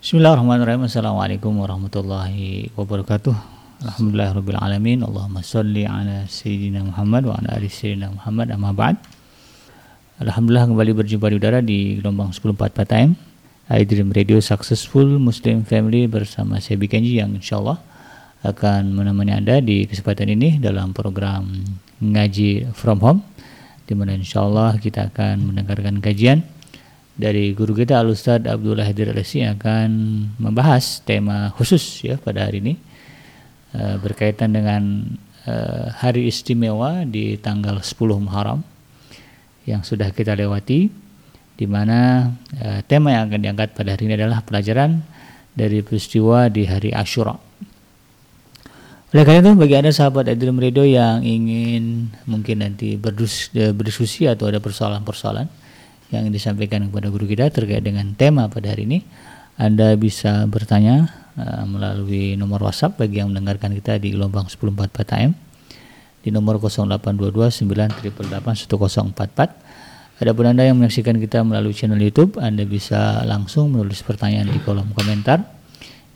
Bismillahirrahmanirrahim. Assalamualaikum warahmatullahi wabarakatuh. Alhamdulillahirrahmanirrahim. Allahumma salli ala Sayyidina Muhammad wa ala ali Sayyidina Muhammad amma ba'd. Alhamdulillah kembali berjumpa di udara di gelombang 1044 time. I Dream Radio Successful Muslim Family bersama saya Bikenji yang insya Allah akan menemani Anda di kesempatan ini dalam program Ngaji From Home di mana insya Allah kita akan mendengarkan kajian dari guru kita Al Ustadz Abdullah Hadir yang akan membahas tema khusus ya pada hari ini uh, berkaitan dengan uh, hari istimewa di tanggal 10 Muharram yang sudah kita lewati di mana uh, tema yang akan diangkat pada hari ini adalah pelajaran dari peristiwa di hari Ashura. Oleh karena itu bagi Anda sahabat Adrim Radio yang ingin mungkin nanti berdiskusi atau ada persoalan-persoalan yang disampaikan kepada guru kita terkait dengan tema pada hari ini. Anda bisa bertanya uh, melalui nomor WhatsApp bagi yang mendengarkan kita di gelombang 1044 AM di nomor 0822 Adapun Anda yang menyaksikan kita melalui channel YouTube, Anda bisa langsung menulis pertanyaan di kolom komentar.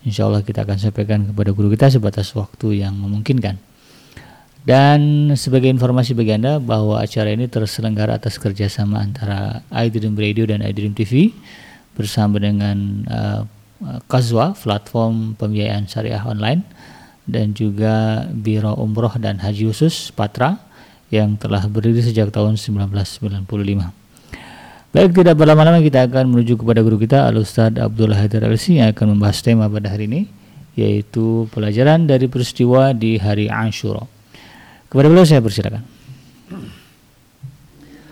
Insya Allah kita akan sampaikan kepada guru kita sebatas waktu yang memungkinkan. Dan sebagai informasi bagi Anda bahwa acara ini terselenggara atas kerjasama antara iDream Radio dan iDream TV bersama dengan uh, Kazwa, platform pembiayaan syariah online dan juga Biro Umroh dan Haji Khusus Patra yang telah berdiri sejak tahun 1995. Baik, tidak berlama-lama kita akan menuju kepada guru kita Al Ustadz Abdullah Haidar Alsi yang akan membahas tema pada hari ini yaitu pelajaran dari peristiwa di hari Ashura. Kepada beliau saya persilakan.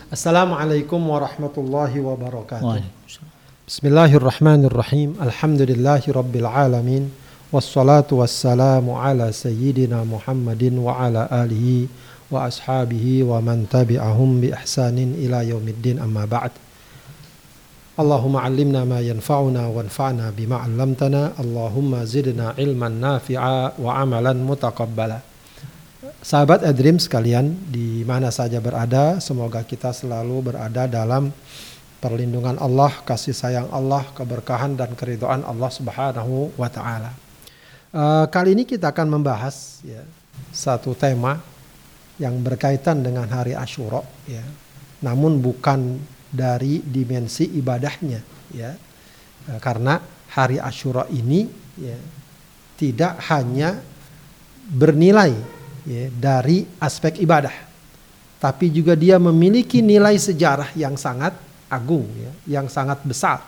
Assalamualaikum warahmatullahi wabarakatuh. Bismillahirrahmanirrahim. Alhamdulillahi rabbil alamin. Wassalatu wassalamu ala sayyidina Muhammadin wa ala alihi wa ashabihi wa man tabi'ahum bi ihsanin ila yaumiddin amma ba'd. Allimna ma yanfa'una wanfa'na bima 'allamtana. Allahumma zidna ilman nafi'a wa amalan mutaqabbala. Sahabat Adrim sekalian di mana saja berada, semoga kita selalu berada dalam perlindungan Allah, kasih sayang Allah, keberkahan dan keridhaan Allah Subhanahu wa taala. Uh, kali ini kita akan membahas ya, satu tema yang berkaitan dengan hari Ashura ya. Namun bukan dari dimensi ibadahnya ya. Uh, karena hari Ashura ini ya tidak hanya bernilai ya, dari aspek ibadah. Tapi juga dia memiliki nilai sejarah yang sangat agung, ya, yang sangat besar,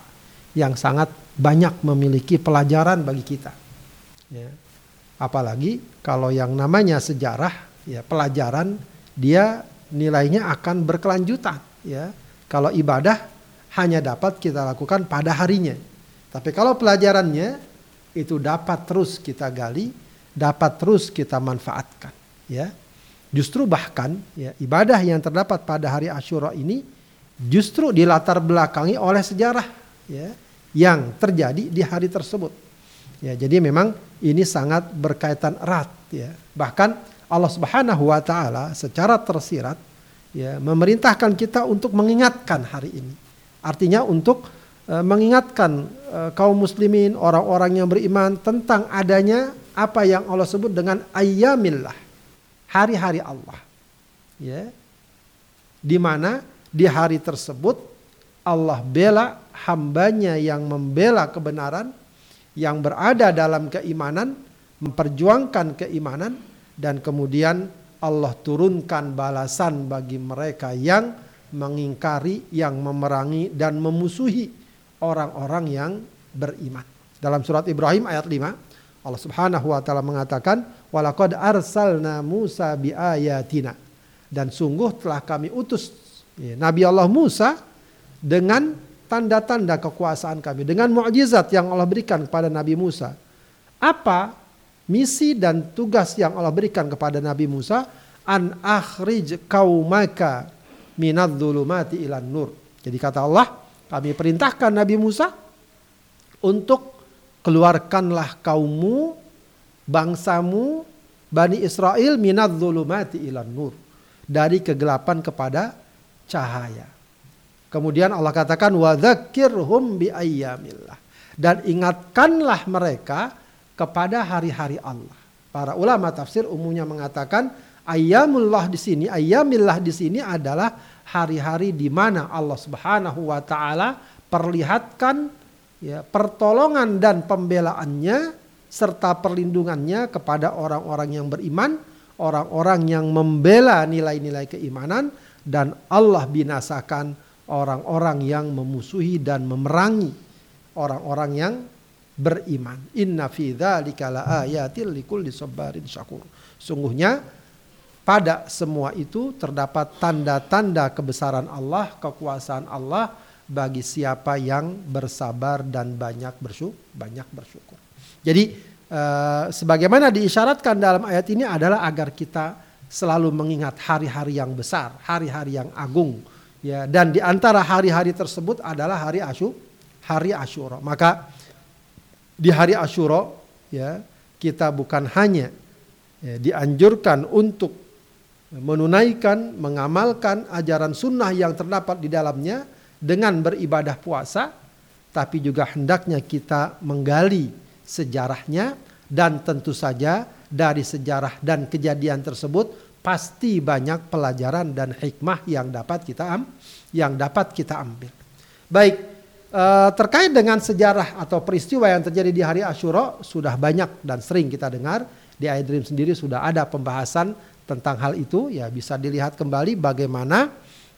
yang sangat banyak memiliki pelajaran bagi kita. Ya. Apalagi kalau yang namanya sejarah, ya pelajaran dia nilainya akan berkelanjutan. Ya. Kalau ibadah hanya dapat kita lakukan pada harinya. Tapi kalau pelajarannya itu dapat terus kita gali, dapat terus kita manfaatkan ya. Justru bahkan ya ibadah yang terdapat pada hari Ashura ini justru dilatar belakangi oleh sejarah ya yang terjadi di hari tersebut. Ya jadi memang ini sangat berkaitan erat ya. Bahkan Allah Subhanahu wa taala secara tersirat ya memerintahkan kita untuk mengingatkan hari ini. Artinya untuk uh, mengingatkan uh, kaum muslimin orang-orang yang beriman tentang adanya apa yang Allah sebut dengan ayyamillah hari-hari Allah. Ya. Di mana di hari tersebut Allah bela hambanya yang membela kebenaran, yang berada dalam keimanan, memperjuangkan keimanan, dan kemudian Allah turunkan balasan bagi mereka yang mengingkari, yang memerangi dan memusuhi orang-orang yang beriman. Dalam surat Ibrahim ayat 5, Allah Subhanahu wa taala mengatakan, Walaqad arsalna Musa biayatina. Dan sungguh telah kami utus ya, Nabi Allah Musa dengan tanda-tanda kekuasaan kami. Dengan mukjizat yang Allah berikan kepada Nabi Musa. Apa misi dan tugas yang Allah berikan kepada Nabi Musa? An akhrij kaumaka minadh-dhulumati ilan nur. Jadi kata Allah, kami perintahkan Nabi Musa untuk keluarkanlah kaummu bangsamu Bani Israel minat zulumati ilan nur. Dari kegelapan kepada cahaya. Kemudian Allah katakan wadhakirhum bi ayyamillah. dan ingatkanlah mereka kepada hari-hari Allah. Para ulama tafsir umumnya mengatakan ayamullah di sini, ayamillah di sini adalah hari-hari di mana Allah Subhanahu wa taala perlihatkan ya pertolongan dan pembelaannya serta perlindungannya kepada orang-orang yang beriman, orang-orang yang membela nilai-nilai keimanan dan Allah binasakan orang-orang yang memusuhi dan memerangi orang-orang yang beriman. Inna fi dzalika laayatil likulli sabarin syakur. Sungguhnya pada semua itu terdapat tanda-tanda kebesaran Allah, kekuasaan Allah bagi siapa yang bersabar dan banyak bersyukur. Banyak bersyukur. Jadi eh, sebagaimana diisyaratkan dalam ayat ini adalah agar kita selalu mengingat hari-hari yang besar, hari-hari yang agung. Ya, dan di antara hari-hari tersebut adalah hari Asyu, hari Asyura. Maka di hari Asyura ya, kita bukan hanya ya, dianjurkan untuk menunaikan, mengamalkan ajaran sunnah yang terdapat di dalamnya dengan beribadah puasa, tapi juga hendaknya kita menggali sejarahnya dan tentu saja dari sejarah dan kejadian tersebut pasti banyak pelajaran dan hikmah yang dapat kita am, yang dapat kita ambil. Baik, eh, terkait dengan sejarah atau peristiwa yang terjadi di hari Ashura sudah banyak dan sering kita dengar di iDream sendiri sudah ada pembahasan tentang hal itu ya bisa dilihat kembali bagaimana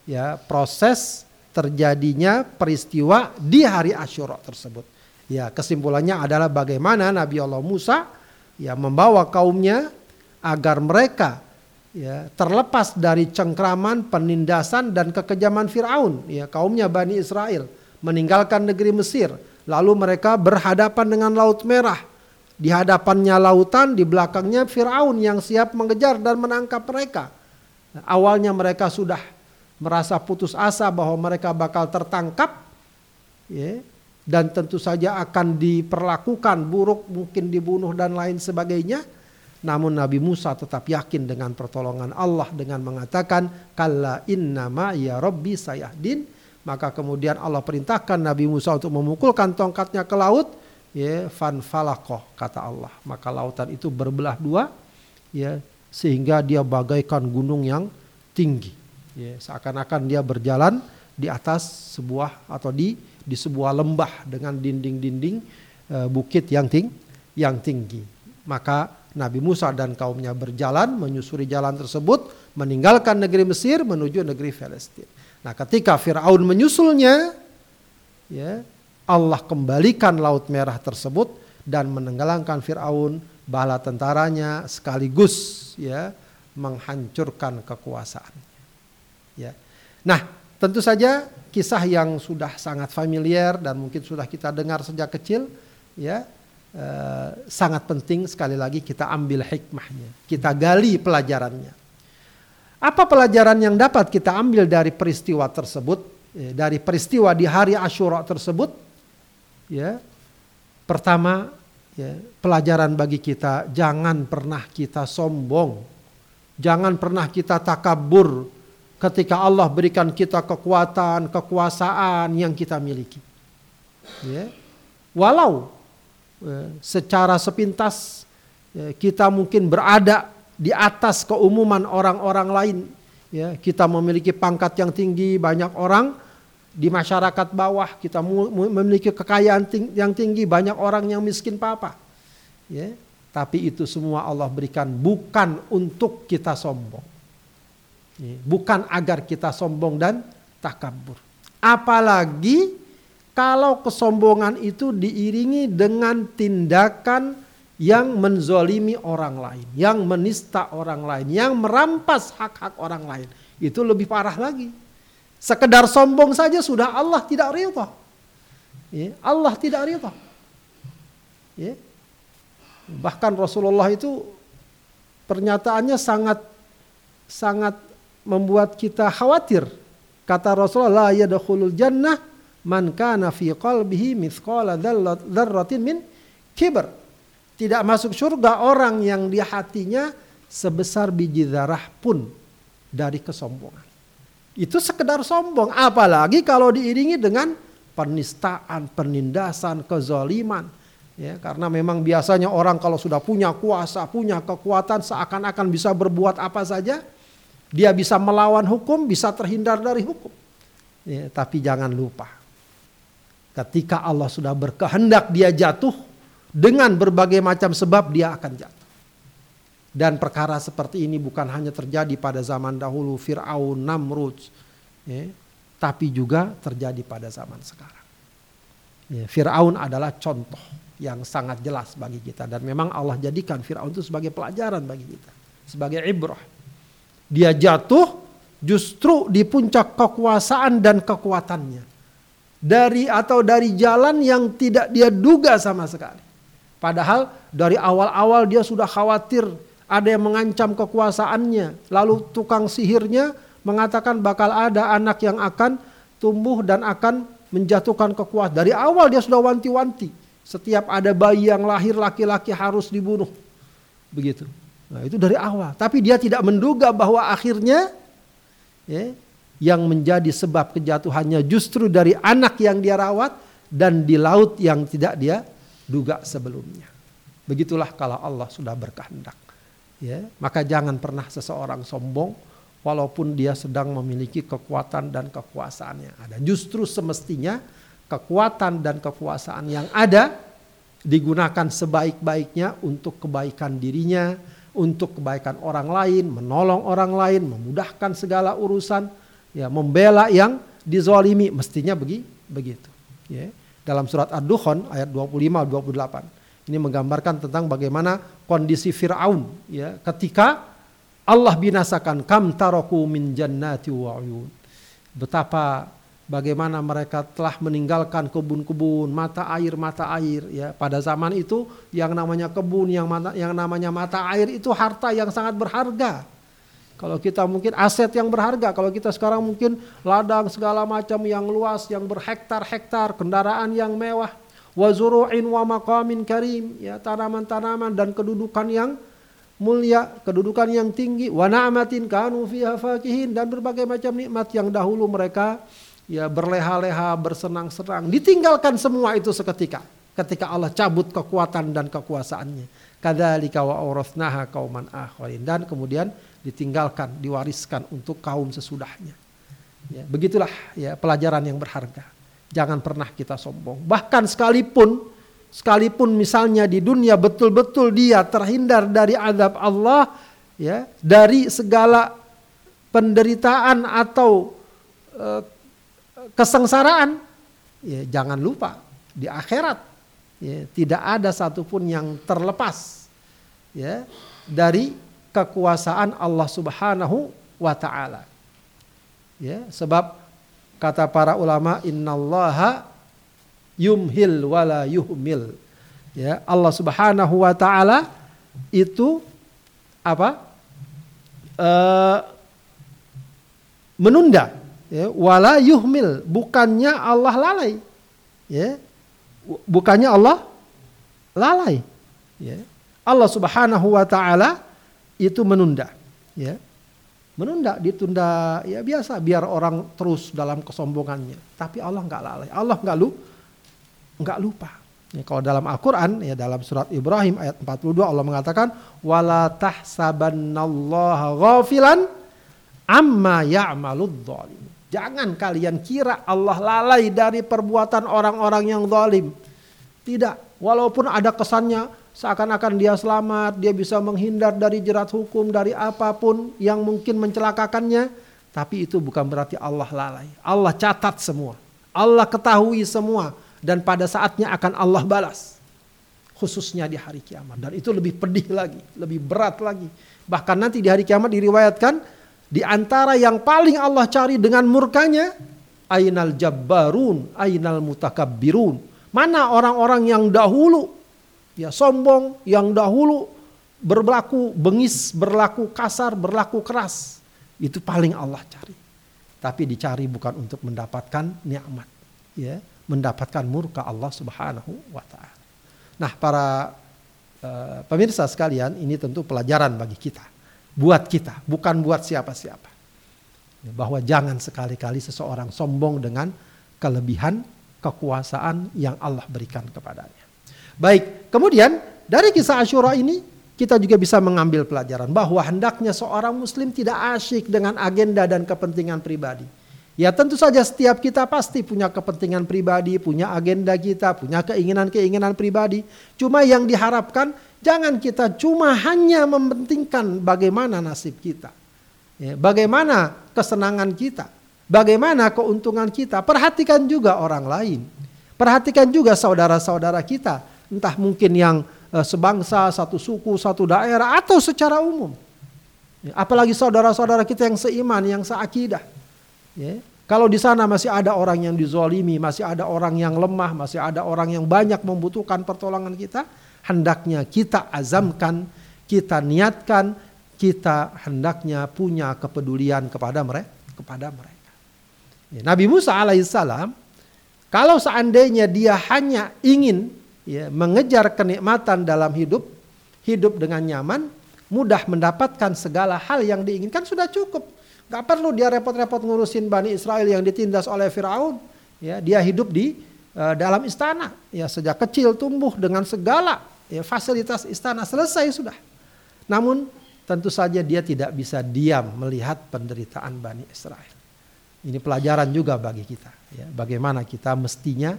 ya proses terjadinya peristiwa di hari Asyura tersebut. Ya, kesimpulannya adalah bagaimana Nabi Allah Musa ya membawa kaumnya agar mereka ya terlepas dari cengkraman, penindasan dan kekejaman Firaun, ya kaumnya Bani Israel meninggalkan negeri Mesir, lalu mereka berhadapan dengan Laut Merah. Di hadapannya lautan, di belakangnya Firaun yang siap mengejar dan menangkap mereka. awalnya mereka sudah merasa putus asa bahwa mereka bakal tertangkap, ya, dan tentu saja akan diperlakukan buruk, mungkin dibunuh dan lain sebagainya. Namun Nabi Musa tetap yakin dengan pertolongan Allah dengan mengatakan, Kalla inna ya Rabbi sayahdin. Maka kemudian Allah perintahkan Nabi Musa untuk memukulkan tongkatnya ke laut ya fan falakoh kata Allah maka lautan itu berbelah dua ya sehingga dia bagaikan gunung yang tinggi ya seakan-akan dia berjalan di atas sebuah atau di di sebuah lembah dengan dinding-dinding e, bukit yang ting yang tinggi maka Nabi Musa dan kaumnya berjalan menyusuri jalan tersebut meninggalkan negeri Mesir menuju negeri Palestina nah ketika Firaun menyusulnya ya Allah kembalikan Laut Merah tersebut dan menenggelamkan Firaun bala tentaranya sekaligus ya menghancurkan kekuasaannya. Ya. Nah, tentu saja kisah yang sudah sangat familiar dan mungkin sudah kita dengar sejak kecil ya eh, sangat penting sekali lagi kita ambil hikmahnya, kita gali pelajarannya. Apa pelajaran yang dapat kita ambil dari peristiwa tersebut, eh, dari peristiwa di hari Ashura tersebut? ya pertama ya, pelajaran bagi kita jangan pernah kita sombong jangan pernah kita takabur ketika Allah berikan kita kekuatan kekuasaan yang kita miliki. Ya. Walau ya, secara sepintas ya, kita mungkin berada di atas keumuman orang-orang lain. Ya kita memiliki pangkat yang tinggi banyak orang di masyarakat bawah kita memiliki kekayaan yang tinggi banyak orang yang miskin papa. Ya. Tapi itu semua Allah berikan bukan untuk kita sombong bukan agar kita sombong dan takabur apalagi kalau kesombongan itu diiringi dengan tindakan yang menzolimi orang lain, yang menista orang lain, yang merampas hak-hak orang lain. Itu lebih parah lagi. Sekedar sombong saja sudah Allah tidak ridha. Ya, Allah tidak ridha. Ya. Bahkan Rasulullah itu pernyataannya sangat sangat membuat kita khawatir. Kata Rasulullah, "La yadkhulul jannah man kana fi qalbihi mithqala dzarratin min kibr." Tidak masuk surga orang yang di hatinya sebesar biji zarah pun dari kesombongan. Itu sekedar sombong. Apalagi kalau diiringi dengan penistaan, penindasan, kezaliman. Ya, karena memang biasanya orang kalau sudah punya kuasa, punya kekuatan seakan-akan bisa berbuat apa saja, dia bisa melawan hukum, bisa terhindar dari hukum. Ya, tapi jangan lupa, ketika Allah sudah berkehendak dia jatuh, dengan berbagai macam sebab dia akan jatuh. Dan perkara seperti ini bukan hanya terjadi pada zaman dahulu Fir'aun, Namrud, ya, tapi juga terjadi pada zaman sekarang. Ya, Fir'aun adalah contoh yang sangat jelas bagi kita dan memang Allah jadikan Firaun itu sebagai pelajaran bagi kita, sebagai ibrah. Dia jatuh justru di puncak kekuasaan dan kekuatannya. Dari atau dari jalan yang tidak dia duga sama sekali. Padahal dari awal-awal dia sudah khawatir ada yang mengancam kekuasaannya. Lalu tukang sihirnya mengatakan bakal ada anak yang akan tumbuh dan akan menjatuhkan kekuasaan. Dari awal dia sudah wanti-wanti setiap ada bayi yang lahir laki-laki harus dibunuh. Begitu. Nah, itu dari awal. Tapi dia tidak menduga bahwa akhirnya ya, yang menjadi sebab kejatuhannya justru dari anak yang dia rawat dan di laut yang tidak dia duga sebelumnya. Begitulah kalau Allah sudah berkehendak. Ya, maka jangan pernah seseorang sombong walaupun dia sedang memiliki kekuatan dan kekuasaannya ada. Justru semestinya kekuatan dan kekuasaan yang ada digunakan sebaik-baiknya untuk kebaikan dirinya, untuk kebaikan orang lain, menolong orang lain, memudahkan segala urusan, ya membela yang dizolimi mestinya begi, begitu. Ya. Dalam surat Ad-Dukhan ayat 25-28 ini menggambarkan tentang bagaimana kondisi Fir'aun ya ketika Allah binasakan kam taraku min jannati wa Betapa bagaimana mereka telah meninggalkan kebun-kebun, mata air, mata air ya. Pada zaman itu yang namanya kebun, yang mata, yang namanya mata air itu harta yang sangat berharga. Kalau kita mungkin aset yang berharga, kalau kita sekarang mungkin ladang segala macam yang luas, yang berhektar-hektar, kendaraan yang mewah, wazuru'in wa maqamin karim, ya tanaman-tanaman dan kedudukan yang mulia, kedudukan yang tinggi, wa na'matin kanu fiha fakihin dan berbagai macam nikmat yang dahulu mereka ya berleha-leha, bersenang-senang, ditinggalkan semua itu seketika. Ketika Allah cabut kekuatan dan kekuasaannya. Kadzalika wa awrathnaha kauman akharin dan kemudian ditinggalkan, diwariskan untuk kaum sesudahnya. Ya, begitulah ya pelajaran yang berharga. Jangan pernah kita sombong. Bahkan sekalipun sekalipun misalnya di dunia betul-betul dia terhindar dari azab Allah ya, dari segala penderitaan atau uh, kesengsaraan, ya, jangan lupa di akhirat ya, tidak ada satupun yang terlepas ya dari kekuasaan Allah Subhanahu wa taala. Ya, sebab kata para ulama innallaha yumhil wala yuhmil. Ya, Allah Subhanahu wa taala itu apa? Uh, menunda ya, wala yuhmil bukannya Allah lalai. Ya bukannya Allah lalai. Ya Allah Subhanahu wa taala itu menunda. Ya menunda ditunda ya biasa biar orang terus dalam kesombongannya. Tapi Allah nggak lalai. Allah nggak lu nggak lupa. Ya, kalau dalam Al-Quran ya dalam surat Ibrahim ayat 42 Allah mengatakan wala tahsabannallaha ghafilan amma ya'malud dhalim Jangan kalian kira Allah lalai dari perbuatan orang-orang yang zalim. Tidak, walaupun ada kesannya seakan-akan dia selamat, dia bisa menghindar dari jerat hukum, dari apa pun yang mungkin mencelakakannya, tapi itu bukan berarti Allah lalai. Allah catat semua. Allah ketahui semua dan pada saatnya akan Allah balas. Khususnya di hari kiamat dan itu lebih pedih lagi, lebih berat lagi. Bahkan nanti di hari kiamat diriwayatkan di antara yang paling Allah cari dengan murkanya, ainal jabbarun, ainal mutakabbirun. Mana orang-orang yang dahulu ya sombong, yang dahulu berlaku bengis, berlaku kasar, berlaku keras. Itu paling Allah cari. Tapi dicari bukan untuk mendapatkan nikmat, ya, mendapatkan murka Allah Subhanahu wa taala. Nah, para uh, pemirsa sekalian, ini tentu pelajaran bagi kita buat kita, bukan buat siapa-siapa. Bahwa jangan sekali-kali seseorang sombong dengan kelebihan kekuasaan yang Allah berikan kepadanya. Baik, kemudian dari kisah Ashura ini kita juga bisa mengambil pelajaran bahwa hendaknya seorang muslim tidak asyik dengan agenda dan kepentingan pribadi. Ya tentu saja setiap kita pasti punya kepentingan pribadi, punya agenda kita, punya keinginan-keinginan pribadi. Cuma yang diharapkan jangan kita cuma hanya mementingkan bagaimana nasib kita. Ya, bagaimana kesenangan kita. Bagaimana keuntungan kita. Perhatikan juga orang lain. Perhatikan juga saudara-saudara kita. Entah mungkin yang eh, sebangsa, satu suku, satu daerah atau secara umum. Ya, apalagi saudara-saudara kita yang seiman, yang seakidah Ya. Kalau di sana masih ada orang yang dizolimi, masih ada orang yang lemah, masih ada orang yang banyak membutuhkan pertolongan kita, hendaknya kita azamkan, kita niatkan, kita hendaknya punya kepedulian kepada mereka. Kepada mereka. Ya, Nabi Musa alaihissalam, kalau seandainya dia hanya ingin ya, mengejar kenikmatan dalam hidup, hidup dengan nyaman, mudah mendapatkan segala hal yang diinginkan sudah cukup. Gak perlu dia repot-repot ngurusin Bani Israel yang ditindas oleh Firaun. Ya, dia hidup di uh, dalam istana. Ya, sejak kecil tumbuh dengan segala ya, fasilitas istana selesai sudah. Namun tentu saja dia tidak bisa diam melihat penderitaan Bani Israel. Ini pelajaran juga bagi kita. Ya, bagaimana kita mestinya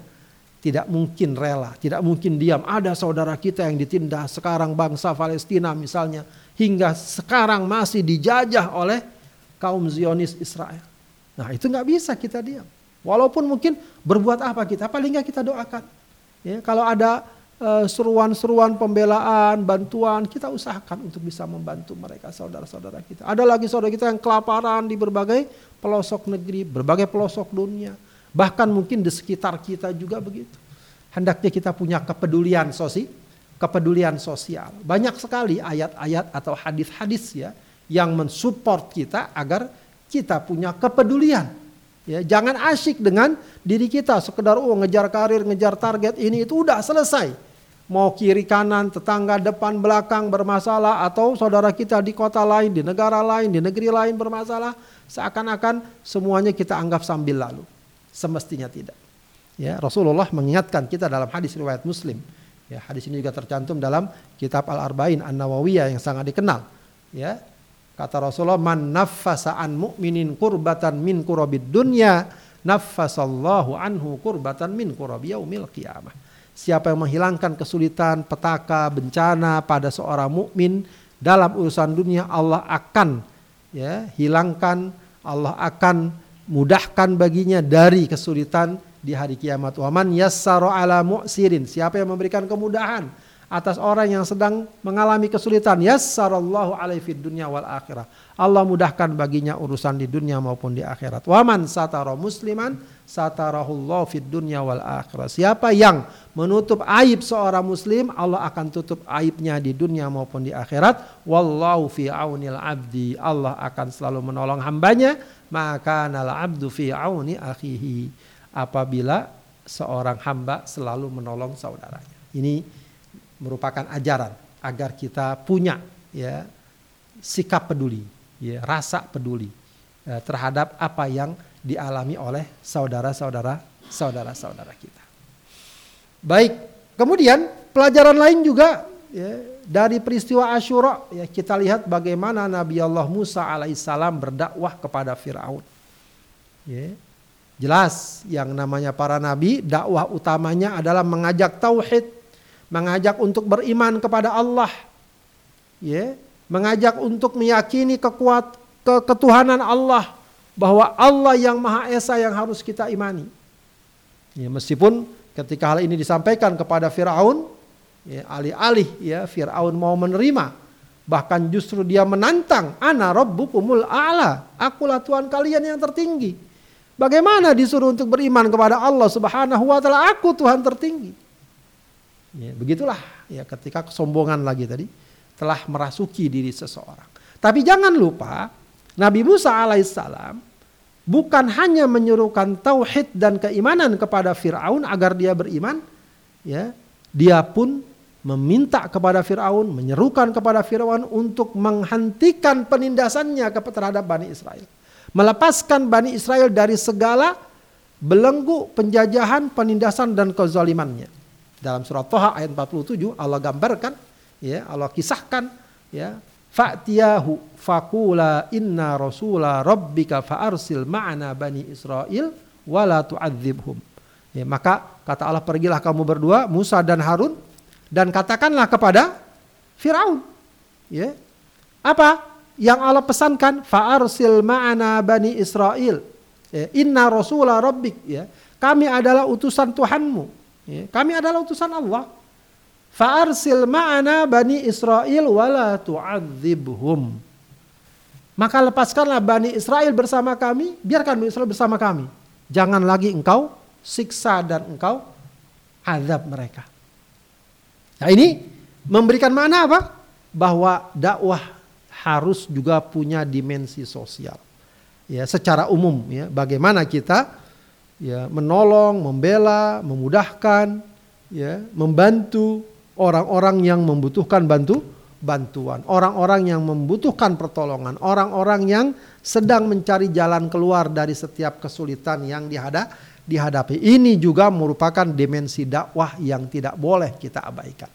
tidak mungkin rela, tidak mungkin diam. Ada saudara kita yang ditindas sekarang bangsa Palestina misalnya hingga sekarang masih dijajah oleh kaum Zionis Israel. Nah itu nggak bisa kita diam. Walaupun mungkin berbuat apa kita, paling nggak kita doakan. Ya, kalau ada eh, seruan-seruan pembelaan, bantuan, kita usahakan untuk bisa membantu mereka saudara-saudara kita. Ada lagi saudara kita yang kelaparan di berbagai pelosok negeri, berbagai pelosok dunia. Bahkan mungkin di sekitar kita juga begitu. Hendaknya kita punya kepedulian sosial, kepedulian sosial. Banyak sekali ayat-ayat atau hadis-hadis ya yang mensupport kita agar kita punya kepedulian. Ya, jangan asyik dengan diri kita sekedar oh ngejar karir, ngejar target ini itu udah selesai. Mau kiri kanan, tetangga depan belakang bermasalah atau saudara kita di kota lain, di negara lain, di negeri lain bermasalah, seakan-akan semuanya kita anggap sambil lalu. Semestinya tidak. Ya, Rasulullah mengingatkan kita dalam hadis riwayat Muslim. Ya, hadis ini juga tercantum dalam kitab Al-Arba'in An-Nawawiyah yang sangat dikenal. Ya, Kata Rasulullah, "Man naffasa an mu'minin kurbatan min kurabid dunya, naffasallahu anhu kurbatan min kurabi yaumil qiyamah." Siapa yang menghilangkan kesulitan, petaka, bencana pada seorang mukmin dalam urusan dunia, Allah akan ya, hilangkan, Allah akan mudahkan baginya dari kesulitan di hari kiamat. Waman yassara ala mu'sirin. Siapa yang memberikan kemudahan atas orang yang sedang mengalami kesulitan. Yassarallahu alaihi fid dunya wal akhirah. Allah mudahkan baginya urusan di dunia maupun di akhirat. Waman satara musliman satarahullahu fid dunya wal akhirah. Siapa yang menutup aib seorang muslim, Allah akan tutup aibnya di dunia maupun di akhirat. Wallahu fi aunil abdi. Allah akan selalu menolong hambanya. Maka nal abdu fi auni akhihi. Apabila seorang hamba selalu menolong saudaranya. Ini merupakan ajaran agar kita punya ya sikap peduli, ya rasa peduli ya, terhadap apa yang dialami oleh saudara-saudara saudara-saudara kita. Baik, kemudian pelajaran lain juga ya, dari peristiwa Asyura ya kita lihat bagaimana Nabi Allah Musa alaihissalam berdakwah kepada Firaun. Ya, jelas yang namanya para nabi dakwah utamanya adalah mengajak tauhid mengajak untuk beriman kepada Allah, ya, mengajak untuk meyakini kekuat ke ketuhanan Allah bahwa Allah yang Maha Esa yang harus kita imani. Ya, meskipun ketika hal ini disampaikan kepada Firaun, ya, alih-alih ya Firaun mau menerima, bahkan justru dia menantang, "Ana rabbukumul a'la." Akulah Tuhan kalian yang tertinggi. Bagaimana disuruh untuk beriman kepada Allah Subhanahu wa taala, aku Tuhan tertinggi. Ya, begitulah ya ketika kesombongan lagi tadi telah merasuki diri seseorang. Tapi jangan lupa Nabi Musa alaihissalam bukan hanya menyuruhkan tauhid dan keimanan kepada Firaun agar dia beriman, ya, dia pun meminta kepada Firaun, menyerukan kepada Firaun untuk menghentikan penindasannya terhadap Bani Israel. Melepaskan Bani Israel dari segala belenggu penjajahan, penindasan dan kezalimannya. Dalam surat Toha ayat 47 Allah gambarkan, ya Allah kisahkan, ya Fa'tiyahu fakula inna rasula rabbika fa'arsil ma'ana bani Israel wala tu'adzibhum. Ya, maka kata Allah pergilah kamu berdua Musa dan Harun dan katakanlah kepada Firaun. Ya. Apa yang Allah pesankan? Fa'arsil ma'ana bani Israel. Ya, inna rasula rabbik ya. Kami adalah utusan Tuhanmu. Ya, kami adalah utusan Allah. Fa'arsil ma'ana bani Israel wala tu'adzibhum. Maka lepaskanlah Bani Israel bersama kami, biarkan Bani Israel bersama kami. Jangan lagi engkau siksa dan engkau azab mereka. Nah ini memberikan mana apa? Bahwa dakwah harus juga punya dimensi sosial ya secara umum ya bagaimana kita ya menolong, membela, memudahkan, ya membantu orang-orang yang membutuhkan bantu bantuan, orang-orang yang membutuhkan pertolongan, orang-orang yang sedang mencari jalan keluar dari setiap kesulitan yang dihadap, dihadapi. Ini juga merupakan dimensi dakwah yang tidak boleh kita abaikan.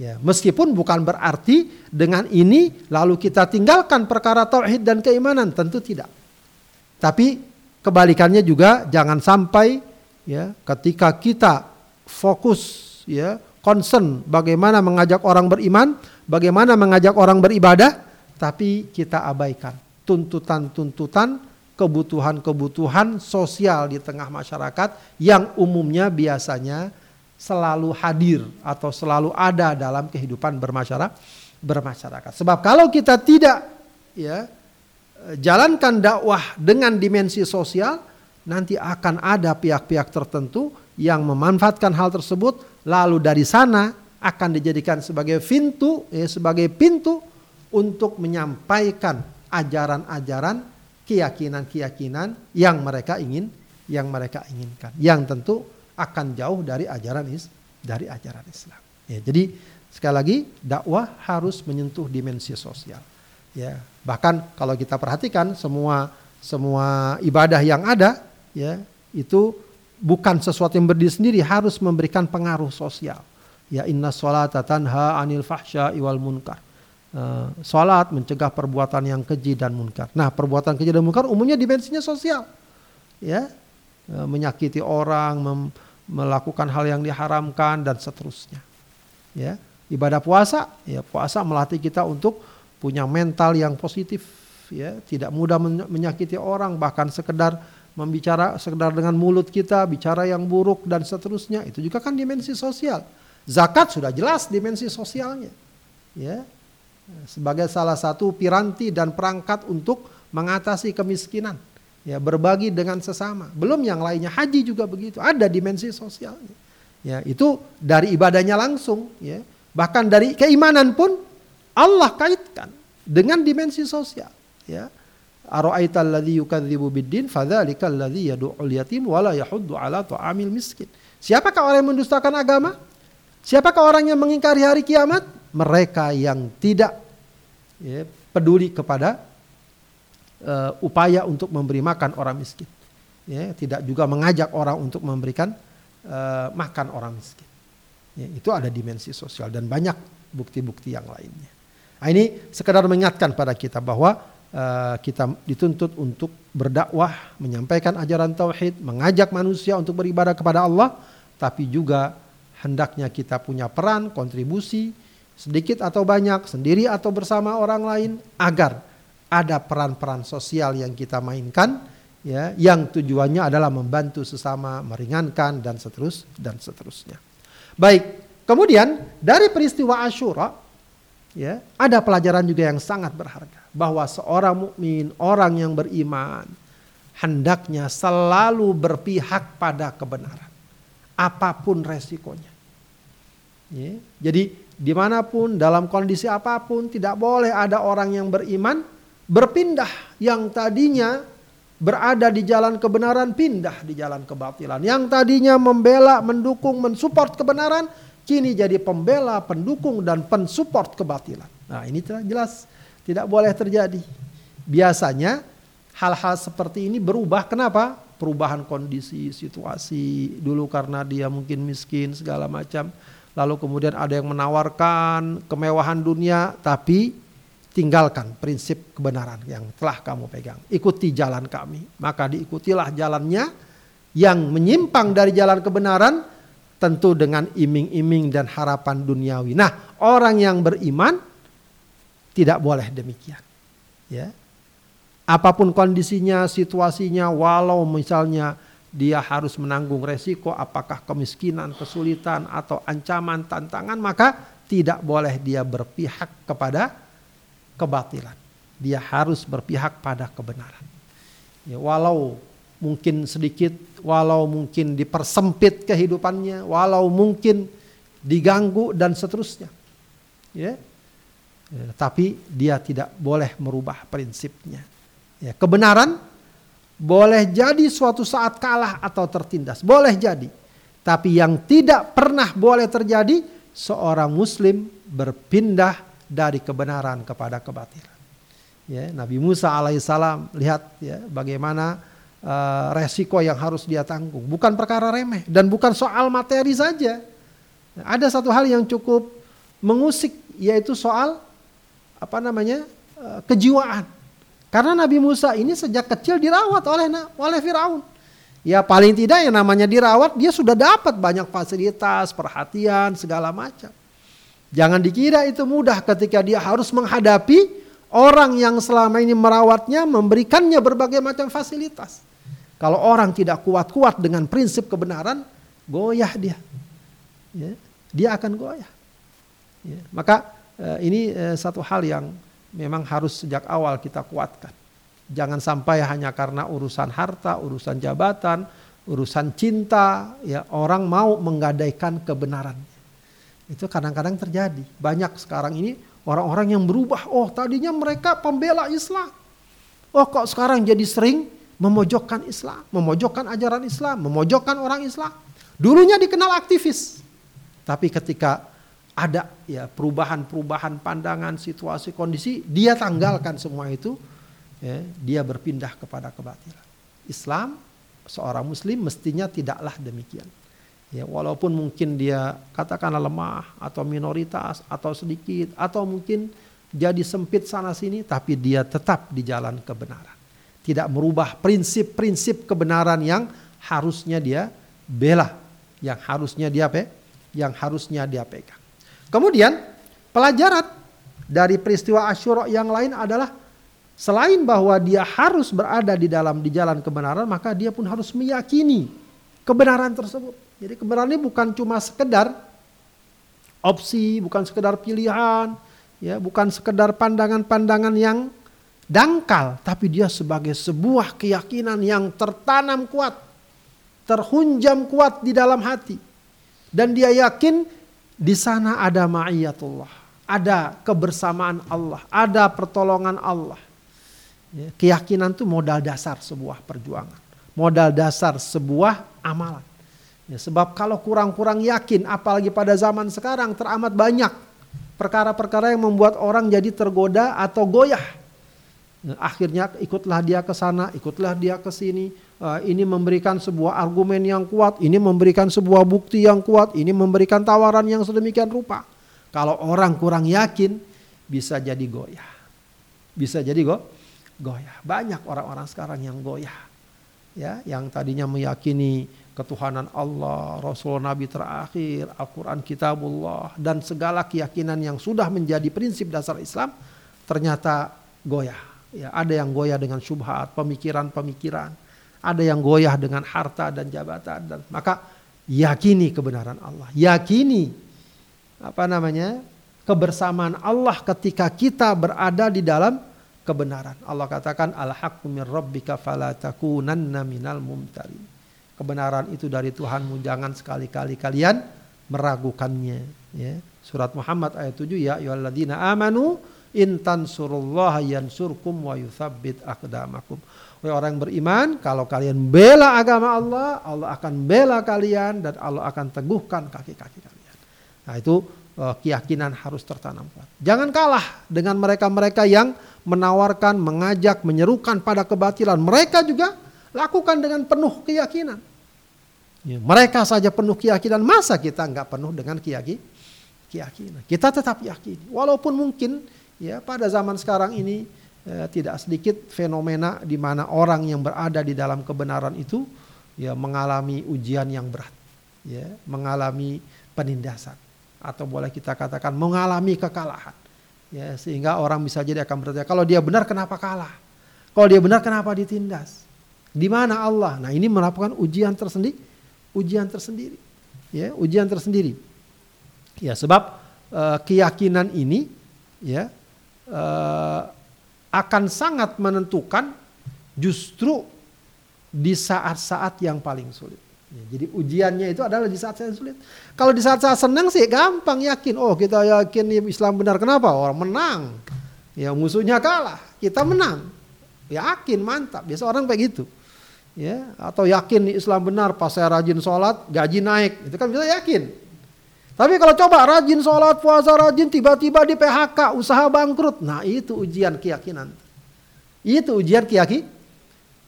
Ya, meskipun bukan berarti dengan ini lalu kita tinggalkan perkara tauhid dan keimanan, tentu tidak. Tapi kebalikannya juga jangan sampai ya ketika kita fokus ya concern bagaimana mengajak orang beriman, bagaimana mengajak orang beribadah, tapi kita abaikan tuntutan-tuntutan kebutuhan-kebutuhan sosial di tengah masyarakat yang umumnya biasanya selalu hadir atau selalu ada dalam kehidupan bermasyarakat bermasyarakat. Sebab kalau kita tidak ya jalankan dakwah dengan dimensi sosial, nanti akan ada pihak-pihak tertentu yang memanfaatkan hal tersebut, lalu dari sana akan dijadikan sebagai pintu, ya, sebagai pintu untuk menyampaikan ajaran-ajaran, keyakinan-keyakinan yang mereka ingin, yang mereka inginkan, yang tentu akan jauh dari ajaran is, dari ajaran Islam. Ya, jadi sekali lagi dakwah harus menyentuh dimensi sosial. Ya, bahkan kalau kita perhatikan semua semua ibadah yang ada ya itu bukan sesuatu yang berdiri sendiri harus memberikan pengaruh sosial. Ya inna sholata tanha anil fahsya iwal munkar. Uh, salat mencegah perbuatan yang keji dan munkar. Nah, perbuatan keji dan munkar umumnya dimensinya sosial. Ya. Uh, menyakiti orang, melakukan hal yang diharamkan dan seterusnya. Ya. Ibadah puasa, ya puasa melatih kita untuk punya mental yang positif ya. Tidak mudah menyakiti orang bahkan sekedar membicara sekedar dengan mulut kita bicara yang buruk dan seterusnya. Itu juga kan dimensi sosial. Zakat sudah jelas dimensi sosialnya ya. Sebagai salah satu piranti dan perangkat untuk mengatasi kemiskinan ya berbagi dengan sesama. Belum yang lainnya haji juga begitu. Ada dimensi sosialnya ya. Itu dari ibadahnya langsung ya. Bahkan dari keimanan pun Allah kaitkan dengan dimensi sosial ya Ara'aital ladzi yukadzibu biddin fadzalika alladzi yad'ul miskin. Siapakah orang yang mendustakan agama? Siapakah orang yang mengingkari hari kiamat? Mereka yang tidak ya, peduli kepada uh, upaya untuk memberi makan orang miskin. Ya, tidak juga mengajak orang untuk memberikan uh, makan orang miskin. Ya, itu ada dimensi sosial dan banyak bukti-bukti yang lainnya. Nah, ini sekedar mengingatkan pada kita bahwa uh, kita dituntut untuk berdakwah, menyampaikan ajaran tauhid, mengajak manusia untuk beribadah kepada Allah, tapi juga hendaknya kita punya peran, kontribusi sedikit atau banyak, sendiri atau bersama orang lain agar ada peran-peran sosial yang kita mainkan ya yang tujuannya adalah membantu sesama, meringankan dan seterus dan seterusnya. Baik, kemudian dari peristiwa Asyura ya ada pelajaran juga yang sangat berharga bahwa seorang mukmin orang yang beriman hendaknya selalu berpihak pada kebenaran apa pun resikonya. Ya, jadi di mana pun dalam kondisi apa pun tidak boleh ada orang yang beriman berpindah yang tadinya berada di jalan kebenaran pindah di jalan kebatilan. Yang tadinya membela mendukung mensupport kebenaran kini jadi pembela, pendukung dan pensupport kebatilan. Nah, ini jelas tidak boleh terjadi. Biasanya hal-hal seperti ini berubah kenapa? perubahan kondisi situasi dulu karena dia mungkin miskin segala macam lalu kemudian ada yang menawarkan kemewahan dunia tapi tinggalkan prinsip kebenaran yang telah kamu pegang ikuti jalan kami maka diikutilah jalannya yang menyimpang dari jalan kebenaran tentu dengan iming-iming dan harapan duniawi nah orang yang beriman tidak boleh demikian ya apa pun kondisinya, situasinya, walau misalnya dia harus menanggung resiko apakah kemiskinan, kesulitan atau ancaman, tantangan, maka tidak boleh dia berpihak kepada kebatilan. Dia harus berpihak pada kebenaran. Ya, walau mungkin sedikit, walau mungkin dipersempit kehidupannya, walau mungkin diganggu dan seterusnya. Ya. ya tapi dia tidak boleh merubah prinsipnya. Ya, kebenaran boleh jadi suatu saat kalah atau tertindas, boleh jadi. Tapi yang tidak pernah boleh terjadi seorang muslim berpindah dari kebenaran kepada kebatilan. Ya, Nabi Musa alaihissalam lihat ya bagaimana uh, resiko yang harus dia tanggung, bukan perkara remeh dan bukan soal materi saja. Ada satu hal yang cukup mengusik yaitu soal apa namanya uh, kejiwaan. Karena Nabi Musa ini sejak kecil dirawat oleh oleh Firaun. Ya paling tidak yang namanya dirawat dia sudah dapat banyak fasilitas, perhatian, segala macam. Jangan dikira itu mudah ketika dia harus menghadapi orang yang selama ini merawatnya, memberikannya berbagai macam fasilitas. Kalau orang tidak kuat-kuat dengan prinsip kebenaran, goyah dia. Ya, dia akan goyah. Ya, maka eh, ini eh, satu hal yang memang harus sejak awal kita kuatkan. Jangan sampai hanya karena urusan harta, urusan jabatan, urusan cinta, ya orang mau menggadaikan kebenaran. Itu kadang-kadang terjadi. Banyak sekarang ini orang-orang yang berubah. Oh tadinya mereka pembela Islam. Oh kok sekarang jadi sering memojokkan Islam, memojokkan ajaran Islam, memojokkan orang Islam. Dulunya dikenal aktivis. Tapi ketika ada ya perubahan-perubahan pandangan, situasi, kondisi, dia tanggalkan semua itu, ya, dia berpindah kepada kebatilan. Islam seorang muslim mestinya tidaklah demikian. Ya, walaupun mungkin dia katakanlah lemah atau minoritas atau sedikit atau mungkin jadi sempit sana sini tapi dia tetap di jalan kebenaran. Tidak merubah prinsip-prinsip kebenaran yang harusnya dia bela, yang harusnya dia pe, yang harusnya dia pegang. Kemudian pelajaran dari peristiwa Asyura yang lain adalah selain bahwa dia harus berada di dalam di jalan kebenaran, maka dia pun harus meyakini kebenaran tersebut. Jadi kebenaran ini bukan cuma sekedar opsi, bukan sekedar pilihan, ya, bukan sekedar pandangan-pandangan yang dangkal, tapi dia sebagai sebuah keyakinan yang tertanam kuat, terhunjam kuat di dalam hati. Dan dia yakin di sana ada ma'iyatullah, ada kebersamaan Allah, ada pertolongan Allah. Ya, keyakinan itu modal dasar sebuah perjuangan, modal dasar sebuah amalan. Ya, sebab kalau kurang-kurang yakin, apalagi pada zaman sekarang teramat banyak perkara-perkara yang membuat orang jadi tergoda atau goyah. Ya, akhirnya ikutlah dia ke sana, ikutlah dia ke sini, uh, ini memberikan sebuah argumen yang kuat, ini memberikan sebuah bukti yang kuat, ini memberikan tawaran yang sedemikian rupa. Kalau orang kurang yakin, bisa jadi goyah. Bisa jadi go, goyah. Banyak orang-orang sekarang yang goyah. Ya, yang tadinya meyakini ketuhanan Allah, Rasul Nabi terakhir, Al-Quran Kitabullah, dan segala keyakinan yang sudah menjadi prinsip dasar Islam, ternyata goyah. Ya, ada yang goyah dengan syubhat, pemikiran-pemikiran ada yang goyah dengan harta dan jabatan dan maka yakini kebenaran Allah, yakini apa namanya? kebersamaan Allah ketika kita berada di dalam kebenaran. Allah katakan al-haqqu min rabbika fala takunanna minal. Kebenaran itu dari Tuhanmu jangan sekali-kali kalian meragukannya ya. Surat Muhammad ayat 7 ya ayyuhalladzina amanu in tansurullaha yansurkum wa yuthabbit aqdamakum. Wahai orang beriman, kalau kalian bela agama Allah, Allah akan bela kalian dan Allah akan teguhkan kaki-kaki kalian. Nah itu uh, keyakinan harus tertanam kuat. Jangan kalah dengan mereka-mereka yang menawarkan, mengajak, menyerukan pada kebatilan. Mereka juga lakukan dengan penuh keyakinan. Ya, mereka saja penuh keyakinan, masa kita nggak penuh dengan keyakinan? Kita tetap yakin, walaupun mungkin ya pada zaman sekarang ini ya, tidak sedikit fenomena di mana orang yang berada di dalam kebenaran itu ya mengalami ujian yang berat, ya mengalami penindasan atau boleh kita katakan mengalami kekalahan, ya sehingga orang bisa jadi akan bertanya kalau dia benar kenapa kalah, kalau dia benar kenapa ditindas, di mana Allah? Nah ini melakukan ujian tersendiri ujian tersendiri. Ya, ujian tersendiri. Ya, sebab uh, keyakinan ini ya uh, akan sangat menentukan justru di saat-saat yang paling sulit. Ya, jadi ujiannya itu adalah di saat-saat sulit. Kalau di saat-saat senang sih gampang yakin. Oh kita yakin Islam benar. Kenapa? Orang menang. Ya musuhnya kalah. Kita menang. Yakin mantap. Biasa orang kayak gitu ya atau yakin Islam benar pas saya rajin sholat gaji naik itu kan bisa yakin tapi kalau coba rajin sholat puasa rajin tiba-tiba di PHK usaha bangkrut nah itu ujian keyakinan itu ujian keyaki,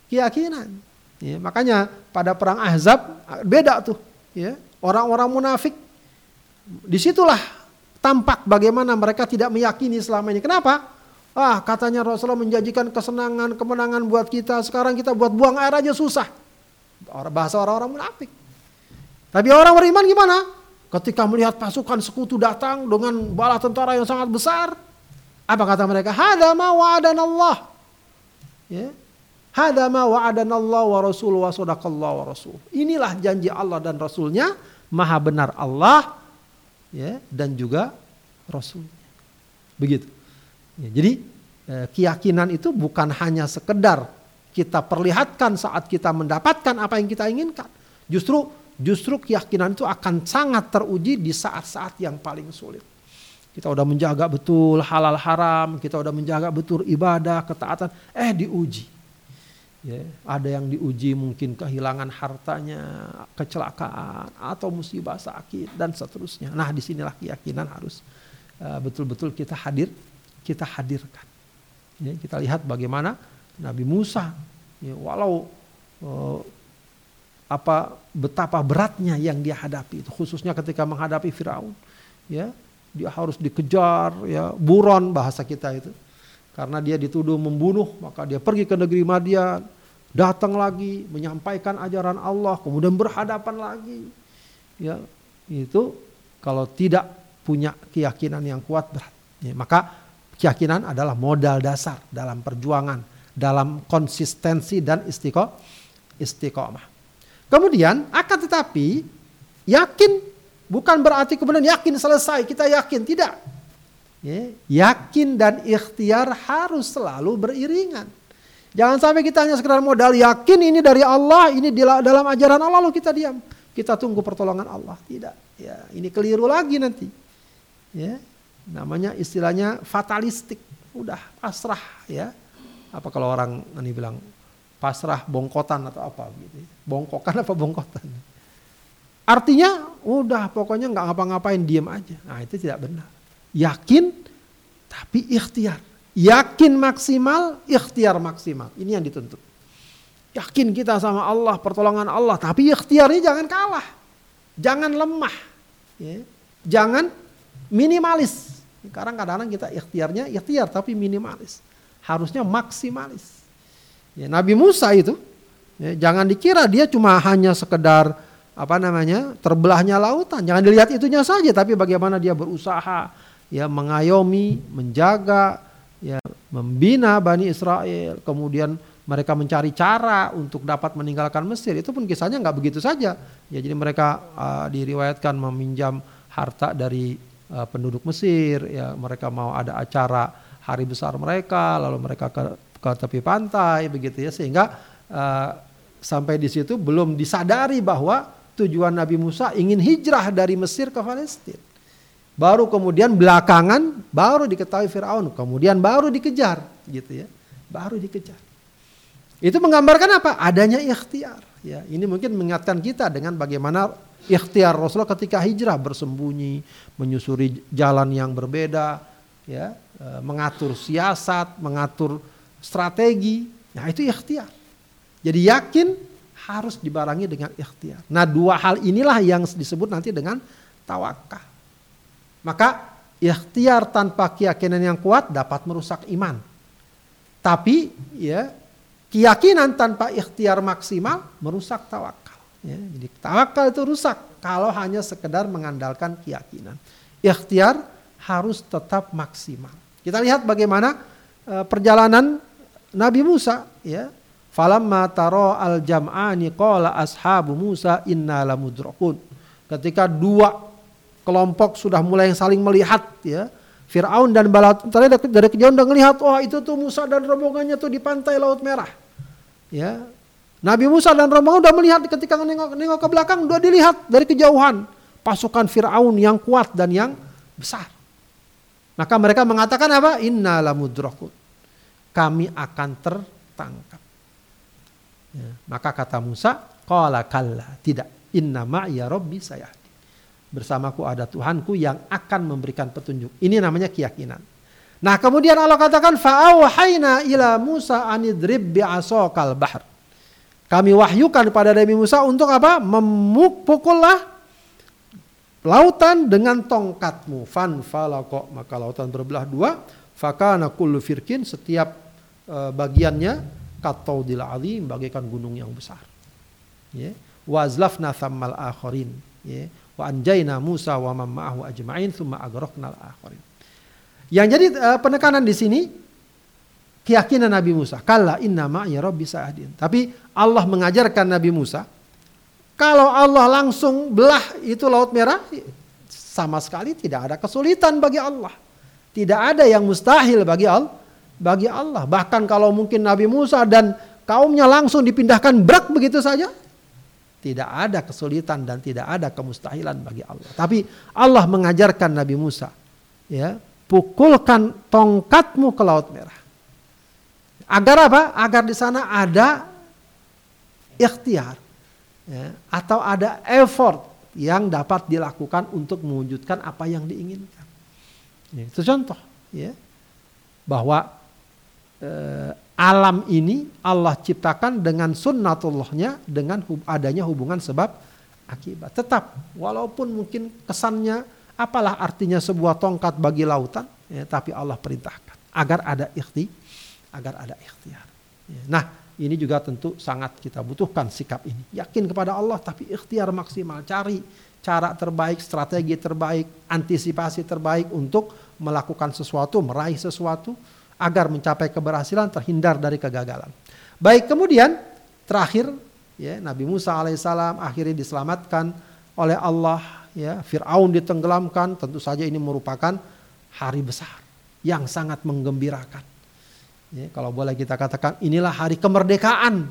keyakinan ya, makanya pada perang Ahzab beda tuh ya orang-orang munafik di situlah tampak bagaimana mereka tidak meyakini selama ini kenapa Ah katanya Rasulullah menjanjikan kesenangan, kemenangan buat kita. Sekarang kita buat buang air aja susah. Bahasa orang-orang munafik. Tapi orang beriman gimana? Ketika melihat pasukan sekutu datang dengan bala tentara yang sangat besar. Apa kata mereka? Hada ma wa'adan Allah. Ya. Hada ma wa'adan Allah wa rasul wa sadaqallah wa rasul. Inilah janji Allah dan Rasulnya. Maha benar Allah ya, dan juga Rasulnya. Begitu. Ya, jadi eh, keyakinan itu bukan hanya sekedar kita perlihatkan saat kita mendapatkan apa yang kita inginkan. Justru justru keyakinan itu akan sangat teruji di saat-saat yang paling sulit. Kita udah menjaga betul halal haram, kita udah menjaga betul ibadah, ketaatan, eh diuji. Ya, ada yang diuji mungkin kehilangan hartanya, kecelakaan atau musibah sakit dan seterusnya. Nah, di sinilah keyakinan harus uh, betul-betul kita hadir kita hadirkan. Ya, kita lihat bagaimana Nabi Musa, ya, walau uh, apa betapa beratnya yang dia hadapi itu khususnya ketika menghadapi Firaun, ya. Dia harus dikejar, ya buron bahasa kita itu, karena dia dituduh membunuh maka dia pergi ke negeri Madian, datang lagi menyampaikan ajaran Allah, kemudian berhadapan lagi, ya. Itu kalau tidak punya keyakinan yang kuat berat, ya, maka Keyakinan adalah modal dasar dalam perjuangan, dalam konsistensi dan istiqomah. Kemudian akan tetapi yakin bukan berarti kemudian yakin selesai kita yakin tidak. Ya, yakin dan ikhtiar harus selalu beriringan. Jangan sampai kita hanya sekedar modal yakin ini dari Allah, ini dalam ajaran Allah lalu kita diam. Kita tunggu pertolongan Allah. Tidak. Ya, ini keliru lagi nanti. Ya, namanya istilahnya fatalistik udah pasrah ya apa kalau orang ini bilang pasrah bongkotan atau apa gitu. Bongkokan apa bongkotan? Artinya udah pokoknya nggak ngapa-ngapain diem aja. Nah itu tidak benar. Yakin tapi ikhtiar. Yakin maksimal ikhtiar maksimal. Ini yang dituntut. Yakin kita sama Allah pertolongan Allah tapi ikhtiarnya jangan kalah. Jangan lemah. Ya. jangan minimalis. Sekarang kadang-kadang kita ikhtiarnya ikhtiar tapi minimalis. Harusnya maksimalis. Ya, Nabi Musa itu ya, jangan dikira dia cuma hanya sekedar apa namanya terbelahnya lautan. Jangan dilihat itunya saja tapi bagaimana dia berusaha ya mengayomi, menjaga, ya membina Bani Israel, kemudian mereka mencari cara untuk dapat meninggalkan Mesir. Itu pun kisahnya nggak begitu saja. Ya jadi mereka uh, diriwayatkan meminjam harta dari uh, penduduk Mesir ya mereka mau ada acara hari besar mereka lalu mereka ke ke tepi pantai begitu ya sehingga uh, sampai di situ belum disadari bahwa tujuan Nabi Musa ingin hijrah dari Mesir ke Palestina. Baru kemudian belakangan baru diketahui Firaun, kemudian baru dikejar gitu ya. Baru dikejar. Itu menggambarkan apa? Adanya ikhtiar. Ya, ini mungkin mengingatkan kita dengan bagaimana ikhtiar Rasulullah ketika hijrah bersembunyi, menyusuri jalan yang berbeda, ya, e, mengatur siasat, mengatur strategi. Nah, itu ikhtiar. Jadi yakin harus dibarengi dengan ikhtiar. Nah dua hal inilah yang disebut nanti dengan tawakal. Maka ikhtiar tanpa keyakinan yang kuat dapat merusak iman. Tapi ya keyakinan tanpa ikhtiar maksimal merusak tawakal. Ya, jadi tawakal itu rusak kalau hanya sekedar mengandalkan keyakinan. Ikhtiar harus tetap maksimal. Kita lihat bagaimana uh, perjalanan Nabi Musa ya. Falamma taro al jam'ani qala ashabu Musa inna lamudrakun. Ketika dua kelompok sudah mulai saling melihat ya. Fir'aun dan bala tentara dari kejauhan udah ngelihat, oh itu tuh Musa dan rombongannya tuh di pantai Laut Merah. Ya. Nabi Musa dan rombongan udah melihat ketika nengok, nengok ke belakang udah dilihat dari kejauhan pasukan Fir'aun yang kuat dan yang besar. Maka mereka mengatakan apa? Inna lamudrakun. Kami akan tertangkap. Ya, maka kata Musa, qala kalla, tidak. Inna ma'ya rabbi sayahdi. Bersamaku ada Tuhanku yang akan memberikan petunjuk. Ini namanya keyakinan. Nah kemudian Allah katakan fa'awhayna ila Musa anidrib bi'asokal bahr. Kami wahyukan pada Nabi Musa untuk apa? Memukullah lautan dengan tongkatmu fan falako maka lautan berbelah dua fakana kullu firkin setiap bagiannya kataudil alim bagaikan gunung yang besar. Ya. Wazlafna thammal akharin. Ya. Wa anjayna Musa wa man ma'ahu ajma'in thumma agraqna al-akharin yang jadi uh, penekanan di sini keyakinan Nabi Musa. Kalla inna ma'i rabbi sa'adin. Tapi Allah mengajarkan Nabi Musa kalau Allah langsung belah itu laut merah, sama sekali tidak ada kesulitan bagi Allah. Tidak ada yang mustahil bagi Allah. Bagi Allah. Bahkan kalau mungkin Nabi Musa dan kaumnya langsung dipindahkan berak begitu saja, tidak ada kesulitan dan tidak ada kemustahilan bagi Allah. Tapi Allah mengajarkan Nabi Musa, ya, pukulkan tongkatmu ke laut merah. Agar apa? Agar di sana ada ikhtiar ya, atau ada effort yang dapat dilakukan untuk mewujudkan apa yang diinginkan. Ya, itu contoh, ya, bahwa alam ini Allah ciptakan dengan sunnatullahnya dengan hub, adanya hubungan sebab akibat. Tetap, walaupun mungkin kesannya apalah artinya sebuah tongkat bagi lautan, ya, tapi Allah perintahkan agar ada ikhti, agar ada ikhtiar. Ya, nah, ini juga tentu sangat kita butuhkan sikap ini. Yakin kepada Allah tapi ikhtiar maksimal. Cari cara terbaik, strategi terbaik, antisipasi terbaik untuk melakukan sesuatu, meraih sesuatu agar mencapai keberhasilan terhindar dari kegagalan. Baik kemudian terakhir ya Nabi Musa alaihissalam akhirnya diselamatkan oleh Allah ya Fir'aun ditenggelamkan tentu saja ini merupakan hari besar yang sangat menggembirakan Ya, kalau boleh kita katakan inilah hari kemerdekaan.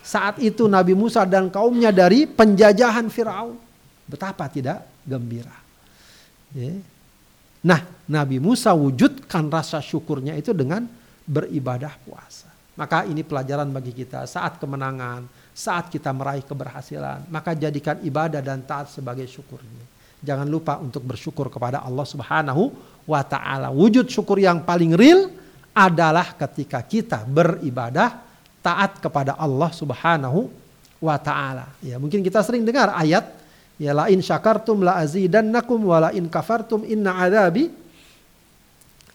Saat itu Nabi Musa dan kaumnya dari penjajahan Firaun. Betapa tidak gembira. Ya. Nah, Nabi Musa wujudkan rasa syukurnya itu dengan beribadah puasa. Maka ini pelajaran bagi kita saat kemenangan, saat kita meraih keberhasilan, maka jadikan ibadah dan taat sebagai syukurnya. Jangan lupa untuk bersyukur kepada Allah Subhanahu wa taala. Wujud syukur yang paling real adalah ketika kita beribadah taat kepada Allah Subhanahu wa taala. Ya, mungkin kita sering dengar ayat ya la in syakartum la azidannakum wa la in kafartum inna adzabi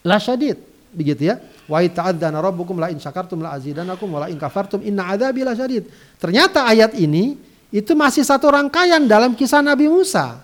la syadid. Begitu ya. Wa ta'adzana rabbukum la in syakartum la azidannakum wa la in kafartum inna adzabi la syadid. Ternyata ayat ini itu masih satu rangkaian dalam kisah Nabi Musa.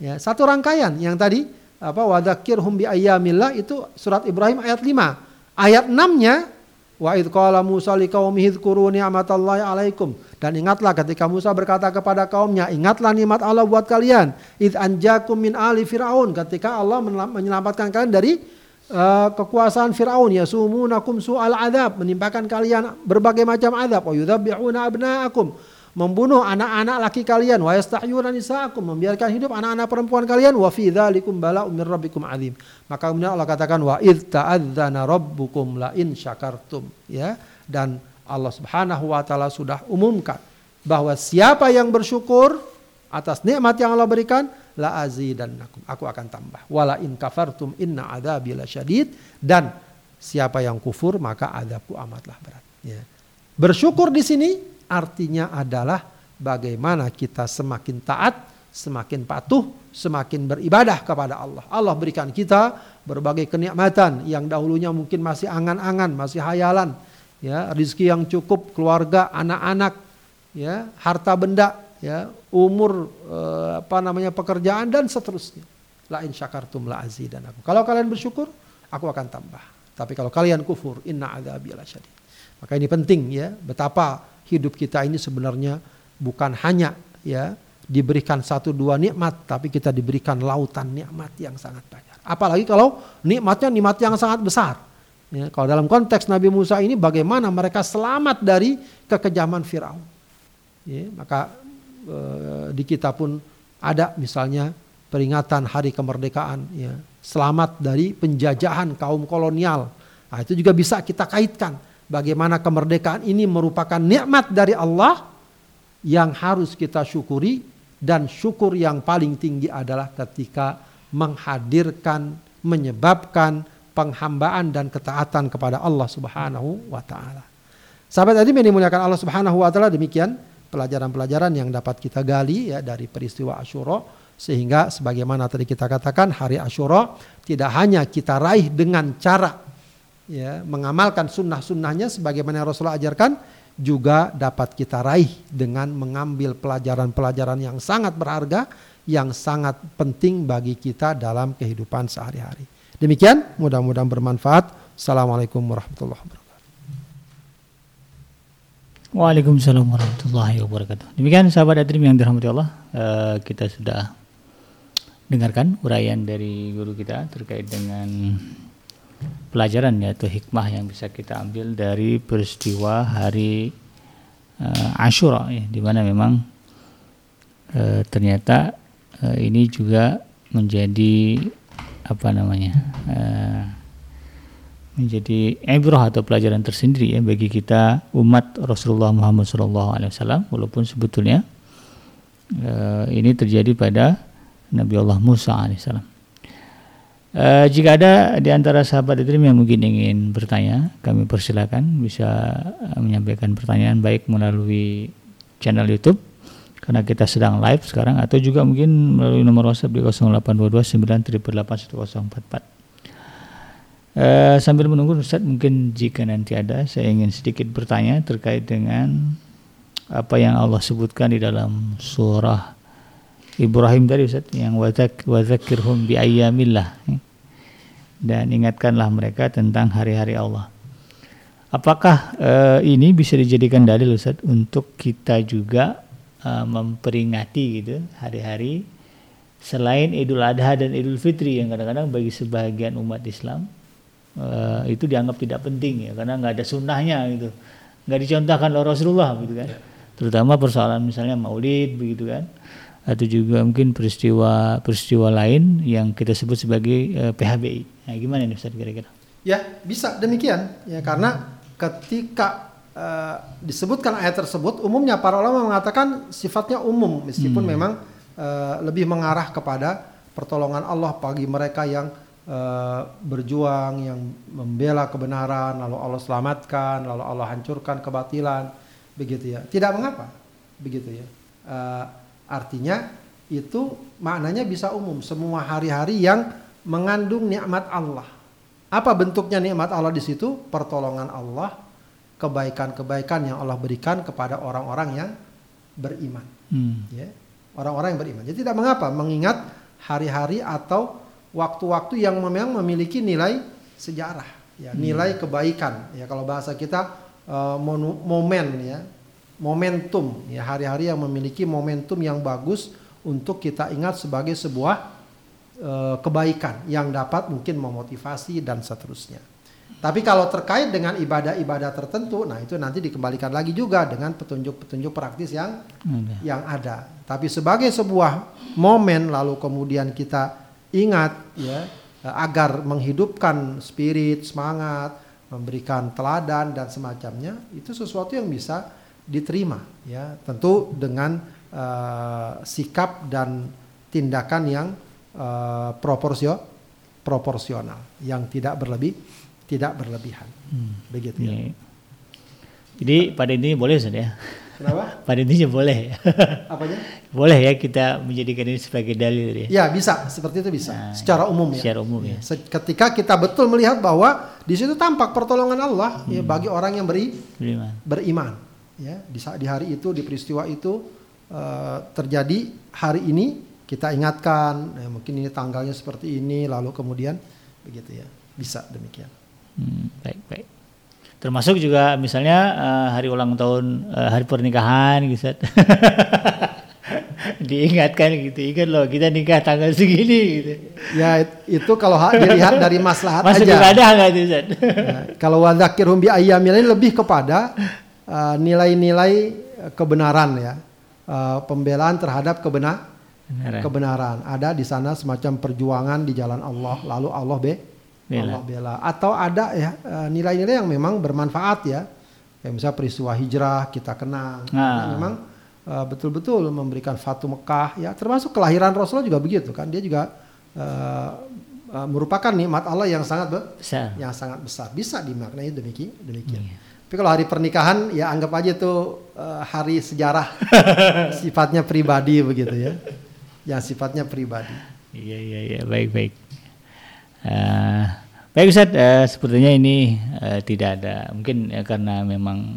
Ya, satu rangkaian yang tadi apa wadakirhum bi ayyamillah itu surat Ibrahim ayat 5. Ayat 6-nya wa id qala Musa liqaumihi dzkuru ni'matallahi alaikum. Dan ingatlah ketika Musa berkata kepada kaumnya ingatlah nikmat Allah buat kalian. Id anjakum min ali fir'aun. Ketika Allah menyelamatkan kalian dari uh, kekuasaan Firaun ya sumunakum su'al adab. Menimpakan kalian berbagai macam adab. Wa yudzabbihuna abna'akum membunuh anak-anak laki kalian. Wa yastahyuna nisaakum membiarkan hidup anak-anak perempuan kalian. Wa fi dzalikum bala'un min rabbikum azim maka kemudian Allah katakan wa id ta'adzana rabbukum la in syakartum. Ya. Dan Allah Subhanahu wa taala sudah umumkan bahwa siapa yang bersyukur atas nikmat yang Allah berikan la azidannakum. Aku akan tambah. Wala in kafartum inna adzabi lasyadid dan siapa yang kufur maka adabku amatlah berat. Ya. Bersyukur di sini artinya adalah bagaimana kita semakin taat, semakin patuh, semakin beribadah kepada Allah. Allah berikan kita berbagai kenikmatan yang dahulunya mungkin masih angan-angan, masih hayalan, ya, rizki yang cukup, keluarga, anak-anak, ya, harta benda, ya, umur eh, apa namanya pekerjaan dan seterusnya. La in syakartum la aku. Kalau kalian bersyukur, aku akan tambah. Tapi kalau kalian kufur, inna adzabi. Maka ini penting ya, betapa hidup kita ini sebenarnya bukan hanya ya diberikan satu dua nikmat, tapi kita diberikan lautan nikmat yang sangat banyak. Apalagi kalau nikmatnya nikmat yang sangat besar. Ya, kalau dalam konteks Nabi Musa ini bagaimana mereka selamat dari kekejaman Firaun. Ya, maka e, di kita pun ada misalnya peringatan hari kemerdekaan ya, selamat dari penjajahan kaum kolonial. Nah, itu juga bisa kita kaitkan bagaimana kemerdekaan ini merupakan nikmat dari Allah yang harus kita syukuri dan syukur yang paling tinggi adalah ketika menghadirkan menyebabkan penghambaan dan ketaatan kepada Allah Subhanahu wa taala. Sahabat tadi yang dimuliakan Allah Subhanahu wa taala demikian pelajaran-pelajaran yang dapat kita gali ya dari peristiwa Asyura sehingga sebagaimana tadi kita katakan hari Asyura tidak hanya kita raih dengan cara ya mengamalkan sunnah-sunnahnya sebagaimana Rasulullah ajarkan juga dapat kita raih dengan mengambil pelajaran-pelajaran yang sangat berharga yang sangat penting bagi kita dalam kehidupan sehari-hari. Demikian, mudah-mudahan bermanfaat. Assalamualaikum warahmatullahi wabarakatuh. Waalaikumsalam warahmatullahi wabarakatuh. Demikian sahabat Adrim yang dirahmati Allah, uh, kita sudah dengarkan uraian dari guru kita terkait dengan pelajaran yaitu hikmah yang bisa kita ambil dari peristiwa hari uh, Ashura ya, di mana memang uh, ternyata uh, ini juga menjadi apa namanya uh, menjadi ibrah atau pelajaran tersendiri ya bagi kita umat Rasulullah Muhammad SAW walaupun sebetulnya uh, ini terjadi pada Nabi Allah Musa alaihissalam. Uh, jika ada di antara sahabat Idrim yang mungkin ingin bertanya, kami persilakan. Bisa menyampaikan pertanyaan baik melalui channel YouTube karena kita sedang live sekarang atau juga mungkin melalui nomor WhatsApp di 0822 Uh, sambil menunggu Ustaz mungkin jika nanti ada saya ingin sedikit bertanya terkait dengan apa yang Allah sebutkan di dalam surah Ibrahim tadi Ustaz yang wazak wazakirhum bi ayyamillah dan ingatkanlah mereka tentang hari-hari Allah. Apakah uh, ini bisa dijadikan dalil Ustaz untuk kita juga uh, memperingati gitu hari-hari selain Idul Adha dan Idul Fitri yang kadang-kadang bagi sebagian umat Islam uh, itu dianggap tidak penting ya karena nggak ada sunnahnya gitu nggak dicontohkan oleh Rasulullah gitu kan ya. terutama persoalan misalnya Maulid begitu kan atau juga mungkin peristiwa peristiwa lain yang kita sebut sebagai uh, PHBI. Nah, gimana nih Ustaz kira-kira? Ya, bisa demikian ya karena ketika uh, disebutkan ayat tersebut, umumnya para ulama mengatakan sifatnya umum meskipun hmm. memang uh, lebih mengarah kepada pertolongan Allah bagi mereka yang uh, berjuang, yang membela kebenaran, lalu Allah selamatkan, lalu Allah hancurkan kebatilan, begitu ya. Tidak mengapa, begitu ya. Uh, artinya itu maknanya bisa umum semua hari-hari yang mengandung nikmat Allah. Apa bentuknya nikmat Allah di situ? Pertolongan Allah, kebaikan-kebaikan yang Allah berikan kepada orang-orang yang beriman. Hmm. Ya, orang-orang yang beriman. Jadi tidak mengapa mengingat hari-hari atau waktu-waktu yang memang memiliki nilai sejarah, ya, hmm. nilai kebaikan. Ya, kalau bahasa kita uh, momen, ya, momentum. Ya, hari-hari yang memiliki momentum yang bagus untuk kita ingat sebagai sebuah uh, kebaikan yang dapat mungkin memotivasi dan seterusnya. Tapi kalau terkait dengan ibadah-ibadah tertentu, nah itu nanti dikembalikan lagi juga dengan petunjuk-petunjuk praktis yang ada. yang ada. Tapi sebagai sebuah momen lalu kemudian kita ingat ya agar menghidupkan spirit, semangat, memberikan teladan dan semacamnya, itu sesuatu yang bisa diterima ya, tentu dengan uh, sikap dan tindakan yang uh, proporsio proporsional yang tidak berlebih tidak berlebihan. Hmm. Begitu ya. Jadi pada intinya boleh Ustaz ya. Kenapa? Pada intinya boleh. Apanya? boleh ya kita menjadikan ini sebagai dalil ya. Ya bisa, seperti itu bisa. Nah, secara umum ya. Secara umum ya. Ketika kita betul melihat bahwa di situ tampak pertolongan Allah ya bagi orang yang beri Beriman. beriman. Ya di saat di hari itu di peristiwa itu eh, terjadi hari ini kita ingatkan ya, mungkin ini tanggalnya seperti ini lalu kemudian begitu ya bisa demikian. Hmm, baik baik. Termasuk juga misalnya eh, hari ulang tahun eh, hari pernikahan gitu. Diingatkan gitu, ingat loh kita nikah tanggal segini gitu. Ya it- itu kalau ha- dilihat dari maslahat Masuk aja. ibadah nggak itu? Ya, kalau wadzakirhum bi ayyamil ini lebih kepada uh, nilai-nilai uh, kebenaran ya. Uh, pembelaan terhadap kebenar Beneran. kebenaran. Ada di sana semacam perjuangan di jalan Allah lalu Allah be Bela. Allah bela. Atau ada ya uh, nilai-nilai yang memang bermanfaat ya. Kayak misalnya peristiwa hijrah kita kenang. Nah. Memang betul-betul memberikan Fatu Mekah ya termasuk kelahiran Rasulullah juga begitu kan. Dia juga merupakan nikmat Allah yang sangat be- Besar. yang sangat besar bisa dimaknai demikian demikian Iya. Tapi kalau hari pernikahan ya anggap aja itu eh, hari sejarah. Sifatnya pribadi begitu ya. Yang sifatnya pribadi. Iya iya iya. Baik baik. Eh, baik Ustaz, eh, sepertinya ini eh, tidak ada. Mungkin ya, karena memang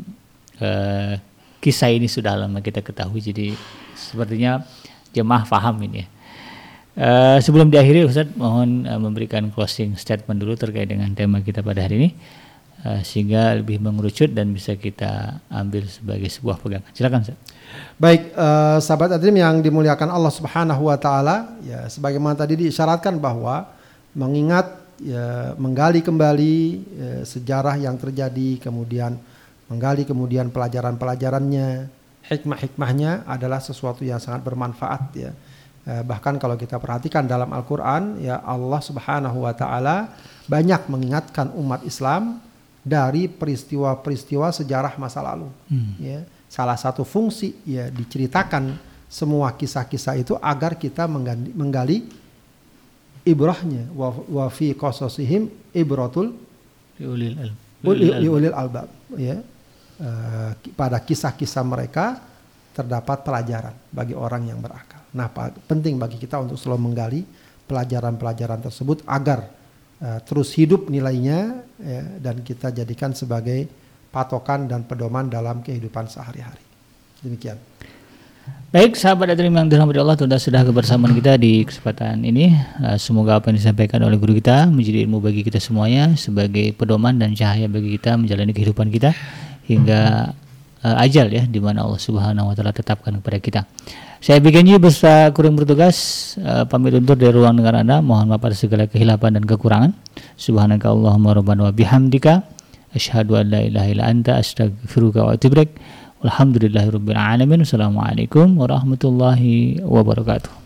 eh, kisah ini sudah lama kita ketahui jadi sepertinya jemaah paham ini ya. Eh, sebelum diakhiri Ustaz mohon eh, memberikan closing statement dulu terkait dengan tema kita pada hari ini sehingga lebih mengerucut dan bisa kita ambil sebagai sebuah pegangan. Silakan Ustaz. baik eh, sahabat adrim yang dimuliakan Allah Subhanahu wa taala ya sebagaimana tadi diisyaratkan bahwa mengingat ya, menggali kembali eh, sejarah yang terjadi kemudian menggali kemudian pelajaran-pelajarannya hikmah-hikmahnya adalah sesuatu yang sangat bermanfaat ya Eh, bahkan kalau kita perhatikan dalam Al-Qur'an ya Allah Subhanahu wa taala banyak mengingatkan umat Islam dari peristiwa-peristiwa sejarah masa lalu ya salah satu fungsi ya diceritakan semua kisah-kisah itu agar kita menggali, menggali ibrahnya wa, wa fi qasasihim ibratul Liulil liulil albab. ulil albab ya ki- pada kisah-kisah mereka terdapat pelajaran bagi orang yang berakal. Nah, penting bagi kita untuk selalu menggali pelajaran-pelajaran tersebut agar eh, terus hidup nilainya ya, dan kita jadikan sebagai patokan dan pedoman dalam kehidupan sehari-hari. Demikian. Baik, sahabat Adrim yang dirahmati Allah, sudah sudah kebersamaan kita di kesempatan ini. Eh, Semoga apa yang disampaikan oleh guru kita menjadi ilmu bagi kita semuanya sebagai pedoman dan cahaya bagi kita menjalani kehidupan kita hingga eh, ajal ya di mana Allah Subhanahu wa taala tetapkan kepada kita. Saya Bigenji beserta kurang bertugas eh, pamit undur dari ruang dengar Anda. Mohon maaf atas segala kehilapan dan kekurangan. Subhanaka Allahumma rabbana wa bihamdika asyhadu an la ilaha illa anta astaghfiruka wa atubu ilaik. Alhamdulillahirabbil alamin. Wassalamualaikum warahmatullahi wabarakatuh.